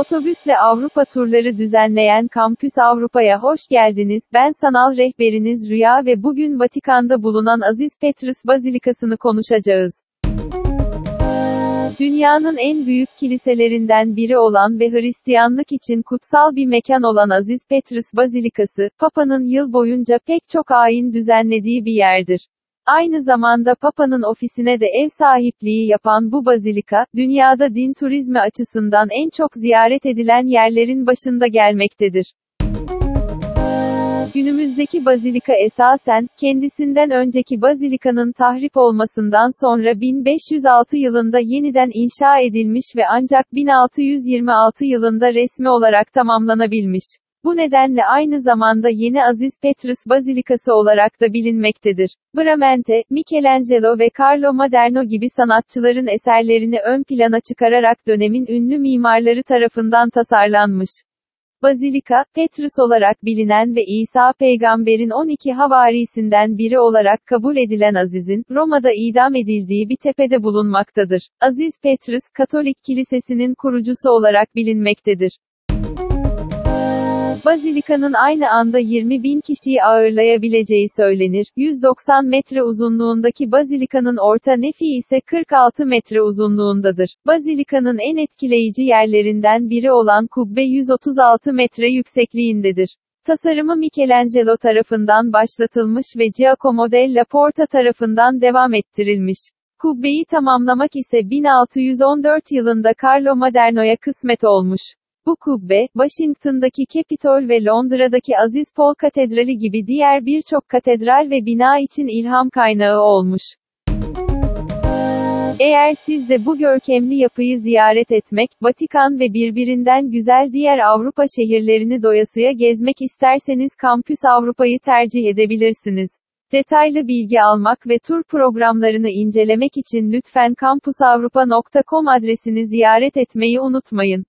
Otobüsle Avrupa turları düzenleyen Kampüs Avrupa'ya hoş geldiniz. Ben sanal rehberiniz Rüya ve bugün Vatikan'da bulunan Aziz Petrus Bazilikası'nı konuşacağız. Dünyanın en büyük kiliselerinden biri olan ve Hristiyanlık için kutsal bir mekan olan Aziz Petrus Bazilikası, Papa'nın yıl boyunca pek çok ayin düzenlediği bir yerdir. Aynı zamanda Papa'nın ofisine de ev sahipliği yapan bu bazilika, dünyada din turizmi açısından en çok ziyaret edilen yerlerin başında gelmektedir. Günümüzdeki bazilika esasen, kendisinden önceki bazilikanın tahrip olmasından sonra 1506 yılında yeniden inşa edilmiş ve ancak 1626 yılında resmi olarak tamamlanabilmiş. Bu nedenle aynı zamanda Yeni Aziz Petrus Bazilikası olarak da bilinmektedir. Bramante, Michelangelo ve Carlo Maderno gibi sanatçıların eserlerini ön plana çıkararak dönemin ünlü mimarları tarafından tasarlanmış. Bazilika, Petrus olarak bilinen ve İsa peygamberin 12 havarisinden biri olarak kabul edilen Aziz'in, Roma'da idam edildiği bir tepede bulunmaktadır. Aziz Petrus, Katolik Kilisesi'nin kurucusu olarak bilinmektedir. Bazilikanın aynı anda 20 bin kişiyi ağırlayabileceği söylenir. 190 metre uzunluğundaki bazilikanın orta nefi ise 46 metre uzunluğundadır. Bazilikanın en etkileyici yerlerinden biri olan kubbe 136 metre yüksekliğindedir. Tasarımı Michelangelo tarafından başlatılmış ve Giacomo della Porta tarafından devam ettirilmiş. Kubbeyi tamamlamak ise 1614 yılında Carlo Maderno'ya kısmet olmuş. Bu kubbe, Washington'daki Capitol ve Londra'daki Aziz Paul Katedrali gibi diğer birçok katedral ve bina için ilham kaynağı olmuş. Eğer siz de bu görkemli yapıyı ziyaret etmek, Vatikan ve birbirinden güzel diğer Avrupa şehirlerini doyasıya gezmek isterseniz Kampüs Avrupa'yı tercih edebilirsiniz. Detaylı bilgi almak ve tur programlarını incelemek için lütfen kampusavrupa.com adresini ziyaret etmeyi unutmayın.